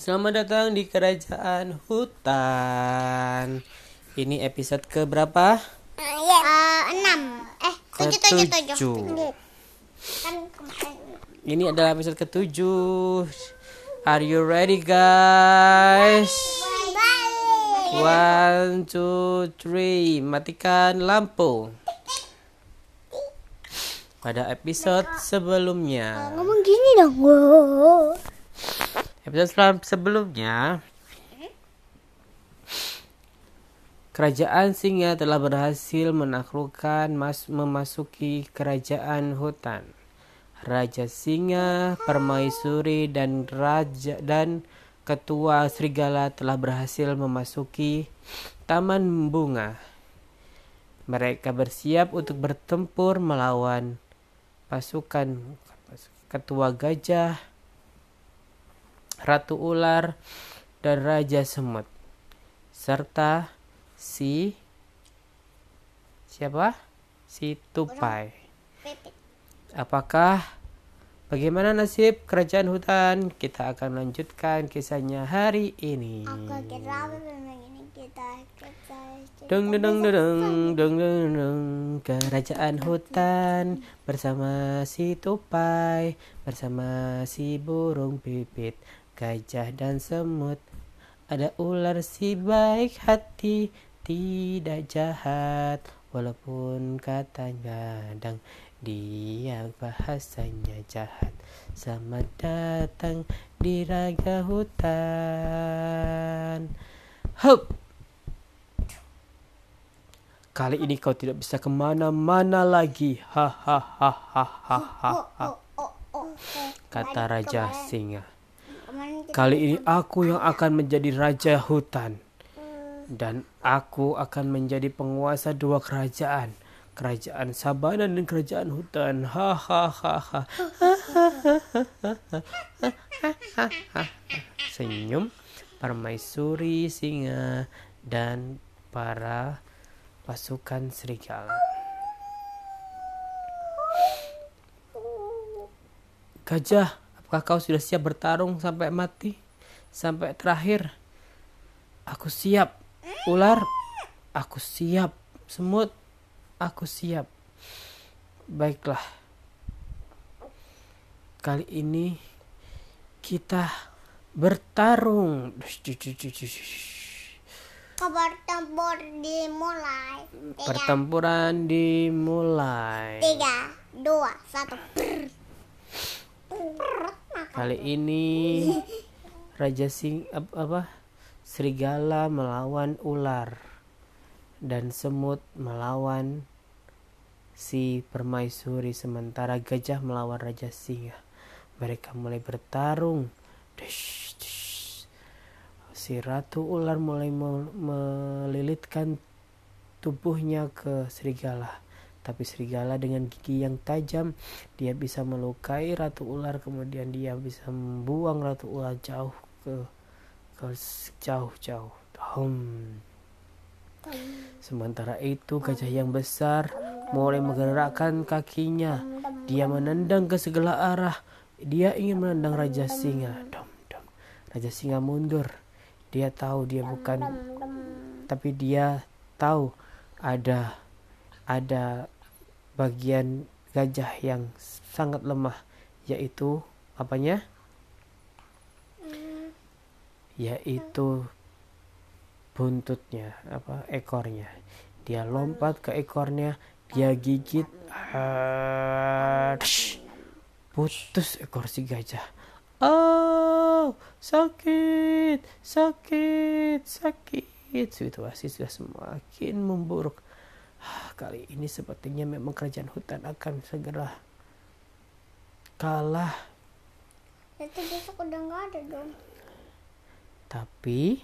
Selamat datang di kerajaan hutan. Ini episode ke berapa? Eh, enam. Eh, tujuh, tujuh, tujuh. Kan. Ini adalah episode ketujuh. Are you ready guys? One, two, three. Matikan lampu. Pada episode sebelumnya. Ngomong gini dong. Episode sebelumnya Kerajaan singa telah berhasil menaklukkan mas memasuki kerajaan hutan. Raja singa, permaisuri dan raja dan ketua serigala telah berhasil memasuki taman bunga. Mereka bersiap untuk bertempur melawan pasukan ketua gajah, ratu ular, dan raja semut, serta si siapa? Si tupai. Apakah bagaimana nasib kerajaan hutan? Kita akan lanjutkan kisahnya hari ini. Aku kira memang ini kita kita. Deng deng deng deng deng deng deng kerajaan hutan bersama si tupai bersama si burung pipit gajah dan semut ada ular si baik hati tidak jahat walaupun katanya kadang dia bahasanya jahat selamat datang di raga hutan Hup! Kali ini kau tidak bisa ke mana-mana lagi. Hahaha. Kata Raja Singa. Kali ini aku yang akan menjadi Raja Hutan. Dan aku akan menjadi penguasa dua kerajaan. Kerajaan Sabana dan kerajaan hutan. Hahaha. Senyum permaisuri singa dan para pasukan serigala. Gajah, apakah kau sudah siap bertarung sampai mati? Sampai terakhir? Aku siap. Ular, aku siap. Semut, aku siap. Baiklah. Kali ini kita bertarung. tempur dimulai. Tiga, Pertempuran dimulai. tiga, dua, satu. Kali ini Raja Sing ap- apa serigala melawan ular dan semut melawan si permaisuri sementara gajah melawan Raja Singa. Mereka mulai bertarung. Dish, dish. Si ratu ular mulai me- melilitkan tubuhnya ke serigala. Tapi serigala dengan gigi yang tajam, dia bisa melukai ratu ular, kemudian dia bisa membuang ratu ular jauh ke ke jauh-jauh. Hum. Sementara itu gajah yang besar mulai menggerakkan kakinya. Dia menendang ke segala arah. Dia ingin menendang Raja Singa. Dom, dom. Raja Singa mundur. Dia tahu dia bukan tapi dia tahu ada ada bagian gajah yang sangat lemah yaitu apanya? Yaitu buntutnya apa ekornya. Dia lompat ke ekornya dia gigit tsh, putus ekor si gajah oh sakit sakit sakit situasi sudah semakin memburuk kali ini sepertinya memang kerajaan hutan akan segera kalah Itu besok udah nggak ada dong. Tapi,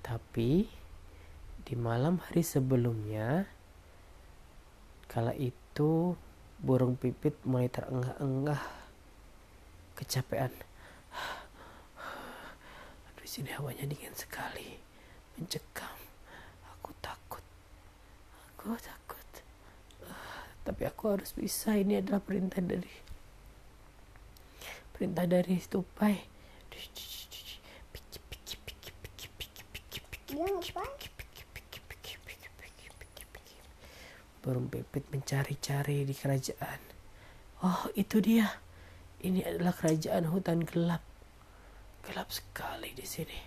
tapi di malam hari sebelumnya, kala itu burung pipit mulai terengah-engah, kecapean. Aduh, di sini hawanya dingin sekali, mencekam. Aku takut, aku takut. Ah, tapi aku harus bisa. Ini adalah perintah dari perintah dari tupai. Burung pipit mencari-cari di kerajaan. Oh, itu dia. Ini adalah kerajaan hutan gelap. Gelap sekali di sini.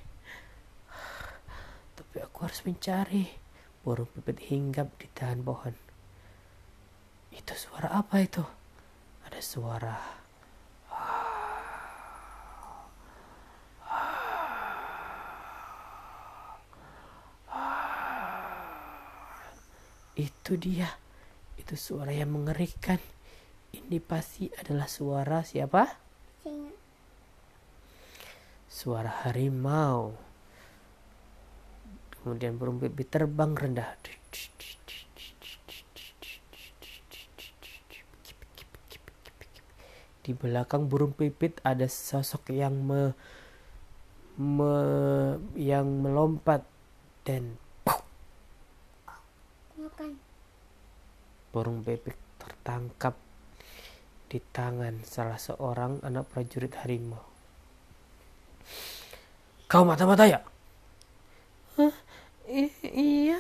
Tapi aku harus mencari. Burung pipit hinggap di tahan pohon. Itu suara apa itu? Ada suara. Itu dia. Itu suara yang mengerikan. Ini pasti adalah suara siapa? Singa. Suara harimau. Kemudian burung pipit terbang rendah. Di belakang burung pipit ada sosok yang me, me- yang melompat dan burung pipit tertangkap di tangan salah seorang anak prajurit harimau. Kau mata-mata ya? Iya,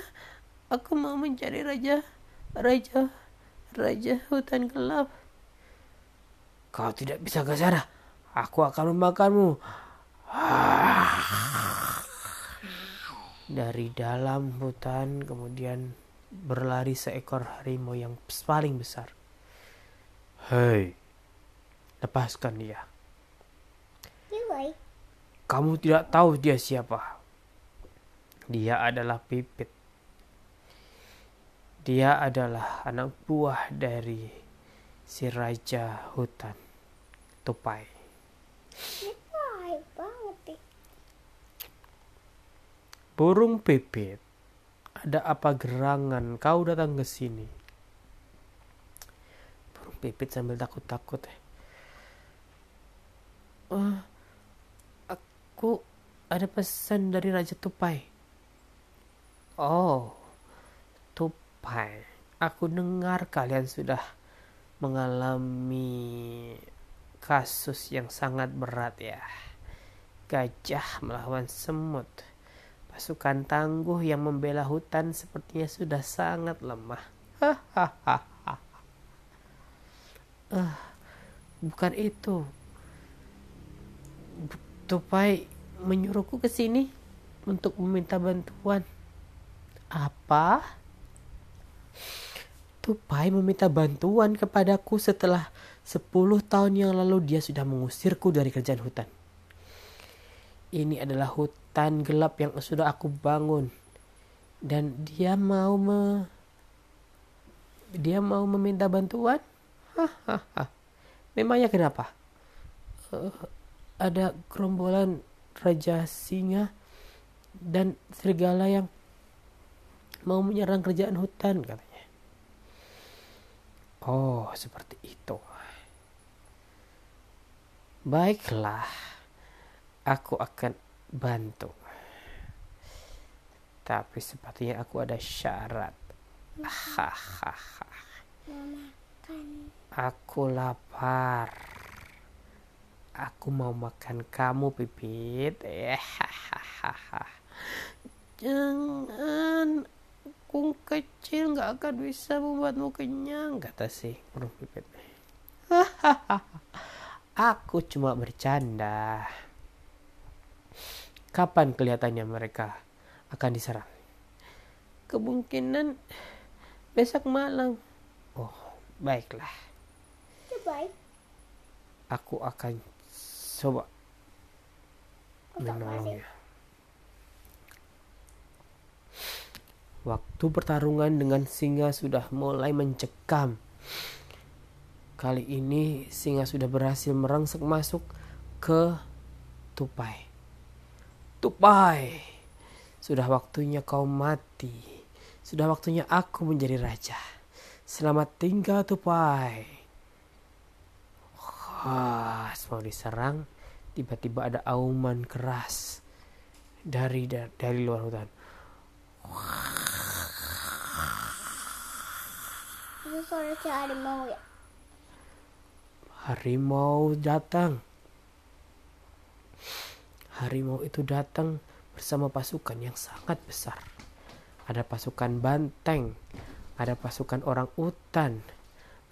aku mau mencari raja, raja, raja hutan gelap. Kau tidak bisa ke sana. Aku akan memakanmu. Dari dalam hutan kemudian berlari seekor harimau yang paling besar. Hei, lepaskan dia. Kamu tidak tahu dia siapa. Dia adalah Pipit. Dia adalah anak buah dari si raja hutan, Tupai. Burung Pipit, ada apa gerangan kau datang ke sini? Burung Pipit sambil takut-takut. "Eh, aku ada pesan dari Raja Tupai. Oh, Tupai. Aku dengar kalian sudah mengalami kasus yang sangat berat ya. Gajah melawan semut. Pasukan tangguh yang membela hutan sepertinya sudah sangat lemah. Hahaha. Eh, bukan itu. Tupai menyuruhku ke sini untuk meminta bantuan. Apa? Tupai meminta bantuan kepadaku setelah 10 tahun yang lalu dia sudah mengusirku dari kerjaan hutan. Ini adalah hutan gelap yang sudah aku bangun. Dan dia mau me dia mau meminta bantuan? Hahaha. Memangnya kenapa? Eh, ada gerombolan raja singa dan serigala yang mau menyerang kerajaan hutan katanya. Oh, seperti itu. Baiklah, aku akan bantu. Tapi sepertinya aku ada syarat. Hahaha. Aku lapar. Aku mau makan kamu, Pipit. Hahaha. Jangan. Aku kecil nggak akan bisa membuatmu kenyang, kata si burung pipit. Hahaha. Aku cuma bercanda. Kapan kelihatannya mereka akan diserang? Kemungkinan besok malam. Oh, baiklah. Baik. Aku akan coba menolongnya. Waktu pertarungan dengan singa sudah mulai mencekam. Kali ini singa sudah berhasil merangsek masuk ke Tupai. Tupai, sudah waktunya kau mati. Sudah waktunya aku menjadi raja. Selamat tinggal Tupai. Wah, mau diserang, tiba-tiba ada auman keras dari dari luar hutan. Itu suara harimau ya. Harimau datang. Harimau itu datang bersama pasukan yang sangat besar. Ada pasukan banteng, ada pasukan orang utan,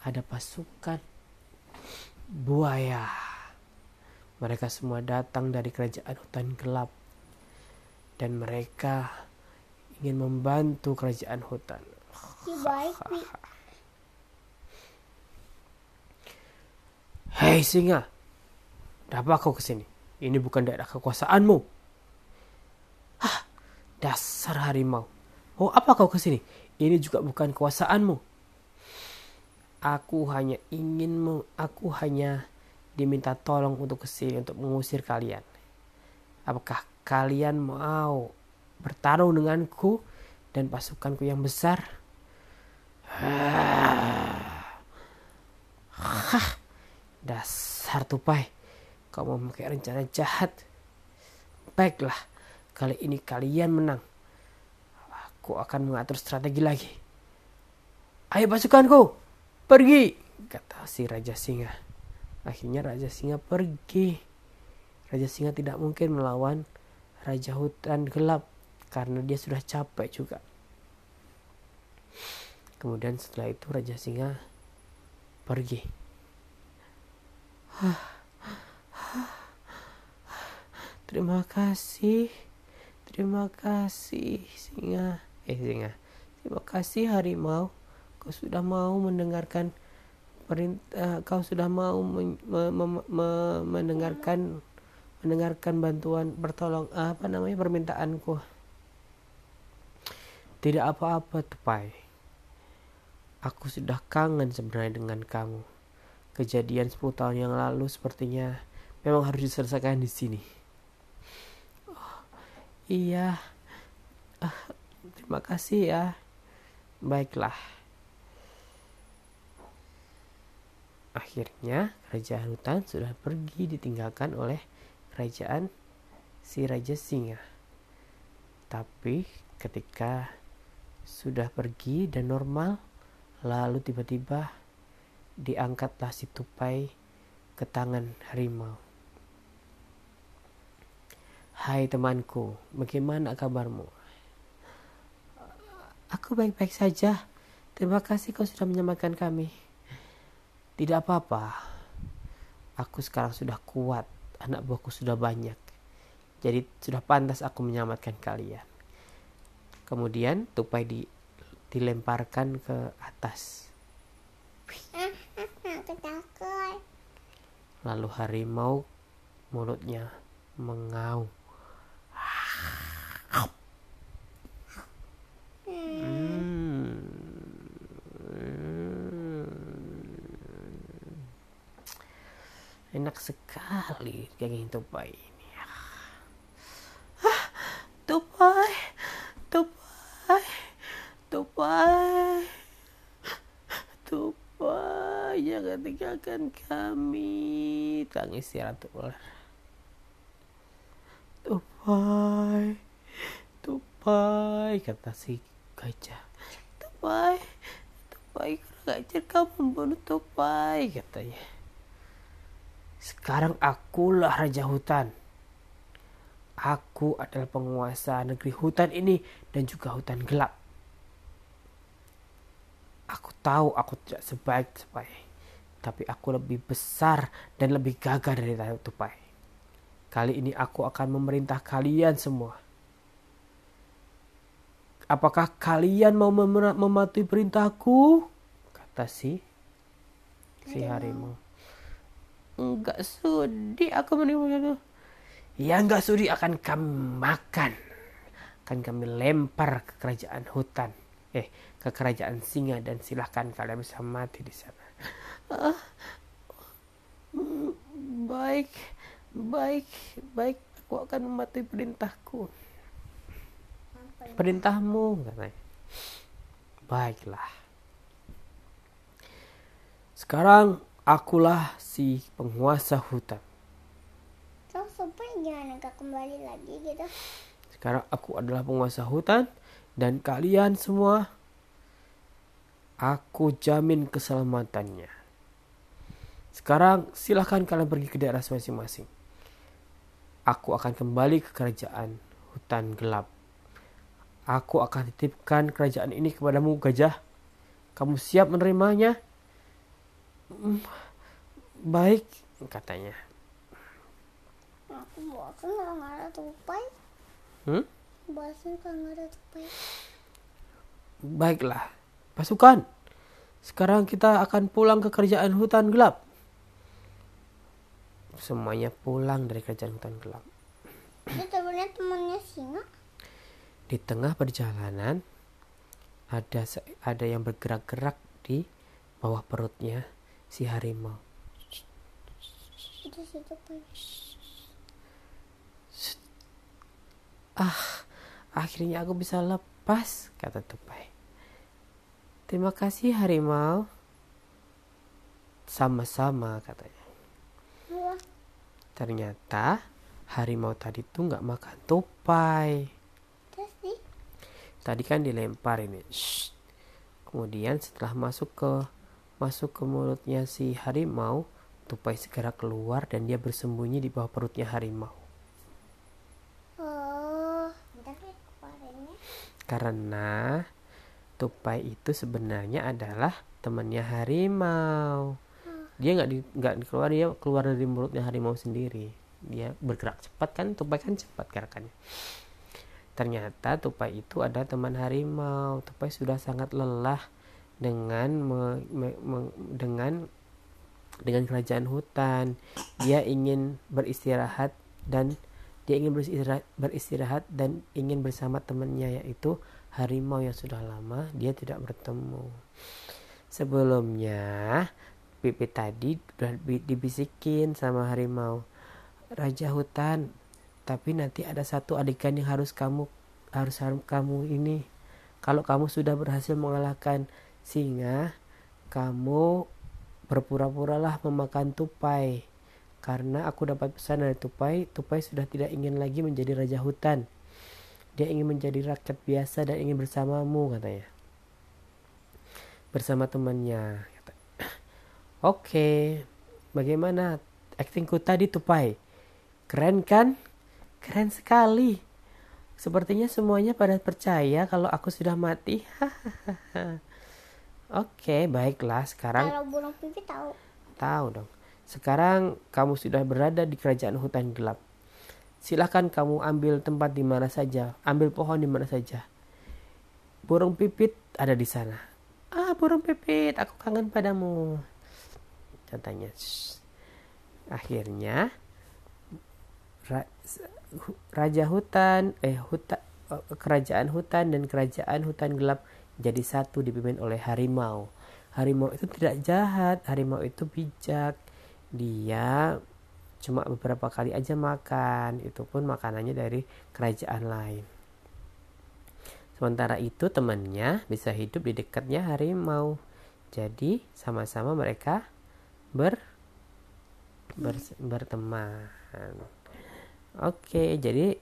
ada pasukan buaya. Mereka semua datang dari kerajaan hutan gelap dan mereka ingin membantu kerajaan hutan. Hei singa, apa kau ke sini? Ini bukan daerah kekuasaanmu. Hah, dasar harimau. Oh, apa kau ke sini? Ini juga bukan kekuasaanmu. Aku hanya ingin, aku hanya diminta tolong untuk ke sini untuk mengusir kalian. Apakah kalian mau bertarung denganku dan pasukanku yang besar? Hah, dasar tupai. Kau memakai rencana jahat. Baiklah, kali ini kalian menang. Aku akan mengatur strategi lagi. Ayo pasukanku, pergi, kata si Raja Singa. Akhirnya Raja Singa pergi. Raja Singa tidak mungkin melawan Raja Hutan Gelap karena dia sudah capek juga. Kemudian setelah itu Raja Singa pergi. Terima kasih. Terima kasih singa. Eh singa. Terima kasih harimau. Kau sudah mau mendengarkan perintah kau sudah mau men- me- me- me- mendengarkan mendengarkan bantuan bertolong apa namanya permintaanku. Tidak apa-apa tupai. Aku sudah kangen sebenarnya dengan kamu. Kejadian 10 tahun yang lalu sepertinya memang harus diselesaikan di sini. Oh, iya. Ah, terima kasih ya. Baiklah. Akhirnya kerajaan hutan sudah pergi ditinggalkan oleh kerajaan si Raja Singa. Tapi ketika sudah pergi dan normal, lalu tiba-tiba diangkatlah si tupai ke tangan harimau. Hai temanku, bagaimana kabarmu? Aku baik-baik saja. Terima kasih kau sudah menyelamatkan kami. Tidak apa-apa. Aku sekarang sudah kuat. Anak buahku sudah banyak. Jadi sudah pantas aku menyelamatkan kalian. Kemudian tupai di, dilemparkan ke atas. Lalu harimau mulutnya mengaum. Hmm. Enak sekali daging tupai ini. Ah, tupai, tupai, tupai, tupai, tinggalkan kami. Tangis ratu ular. Tupai, tupai, kata si gajah. Tupai, tupai, kurang ajar kau membunuh tupai, katanya. Sekarang akulah raja hutan. Aku adalah penguasa negeri hutan ini dan juga hutan gelap. Aku tahu aku tidak sebaik tupai, tapi aku lebih besar dan lebih gagah dari tupai. Kali ini aku akan memerintah kalian semua. Apakah kalian mau mem- mematuhi perintahku? Kata si si harimau. Enggak sudi aku menerima itu. Ya enggak sudi akan kami makan. Akan kami lempar ke kerajaan hutan. Eh, ke kerajaan singa dan silahkan kalian bisa mati di sana. Baik, baik, baik. Aku akan mematuhi perintahku. Perintahmu, katanya. Baiklah. Sekarang akulah si penguasa hutan. Terus supaya gimana gak kembali lagi gitu? Sekarang aku adalah penguasa hutan dan kalian semua aku jamin keselamatannya. Sekarang silahkan kalian pergi ke daerah masing-masing. Aku akan kembali ke kerajaan hutan gelap. Aku akan titipkan kerajaan ini kepadamu, gajah. Kamu siap menerimanya? "Hmm, baik, katanya. Aku bosan kalau nggak ada tupai. Hmm? Bosan kalau nggak ada tupai. Baiklah, pasukan. Sekarang kita akan pulang ke kerajaan hutan gelap. Semuanya pulang dari kerajaan hutan gelap. Itu temannya singa. Di tengah perjalanan ada ada yang bergerak-gerak di bawah perutnya si harimau. Tupai. Akhirnya aku bisa lepas, kata tupai. Terima kasih harimau. Sama-sama katanya. Ternyata harimau tadi tuh nggak makan tupai. terus. Tadi kan dilempar ini. Shh. Kemudian setelah masuk ke masuk ke mulutnya si harimau, tupai segera keluar dan dia bersembunyi di bawah perutnya harimau. Oh, Karena tupai itu sebenarnya adalah temannya harimau. Dia nggak di, nggak keluar dia keluar dari mulutnya harimau sendiri. Dia bergerak cepat kan, tupai kan cepat gerakannya. Ternyata tupai itu ada teman harimau. Tupai sudah sangat lelah dengan me- me- me- dengan dengan kerajaan hutan. Dia ingin beristirahat dan dia ingin beristirahat, beristirahat dan ingin bersama temannya yaitu harimau yang sudah lama dia tidak bertemu. Sebelumnya Pipit tadi udah bi- dibisikin sama harimau. Raja hutan tapi nanti ada satu adegan yang harus kamu harus kamu ini. Kalau kamu sudah berhasil mengalahkan singa kamu berpura-puralah memakan tupai. Karena aku dapat pesan dari tupai tupai sudah tidak ingin lagi menjadi raja hutan. Dia ingin menjadi rakyat biasa dan ingin bersamamu katanya. Bersama temannya. Oke, bagaimana aktingku tadi tupai? Keren kan? Keren sekali. Sepertinya semuanya pada percaya kalau aku sudah mati. Oke, baiklah. Sekarang kalau burung pipit tahu. tahu dong. Sekarang kamu sudah berada di kerajaan hutan gelap. Silahkan kamu ambil tempat di mana saja, ambil pohon di mana saja. Burung pipit ada di sana. Ah, burung pipit, aku kangen padamu. "Shh." Akhirnya raja hutan, eh hutan, kerajaan hutan dan kerajaan hutan gelap jadi satu dipimpin oleh harimau. Harimau itu tidak jahat, harimau itu bijak. Dia cuma beberapa kali aja makan, itu pun makanannya dari kerajaan lain. Sementara itu temannya bisa hidup di dekatnya harimau. Jadi sama-sama mereka ber, ber- berteman. Oke, jadi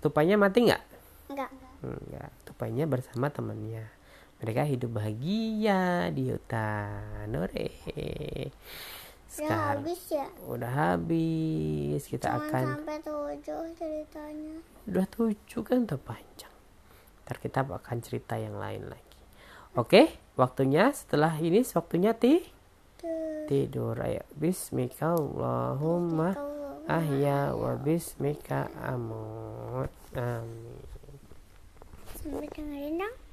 tupainya mati nggak? Enggak. Enggak, tupainya bersama temannya. Mereka hidup bahagia di hutan. Ore. Udah Sekarang habis ya. udah habis. Kita Jangan akan sampai tujuh ceritanya. udah tujuh kan udah panjang. Ntar kita akan cerita yang lain lagi. Oke, waktunya setelah ini waktunya ti. Tidur. Ayo, Bismika Allahumma ahya wa bismika amut. Amin. Sampai dengerin.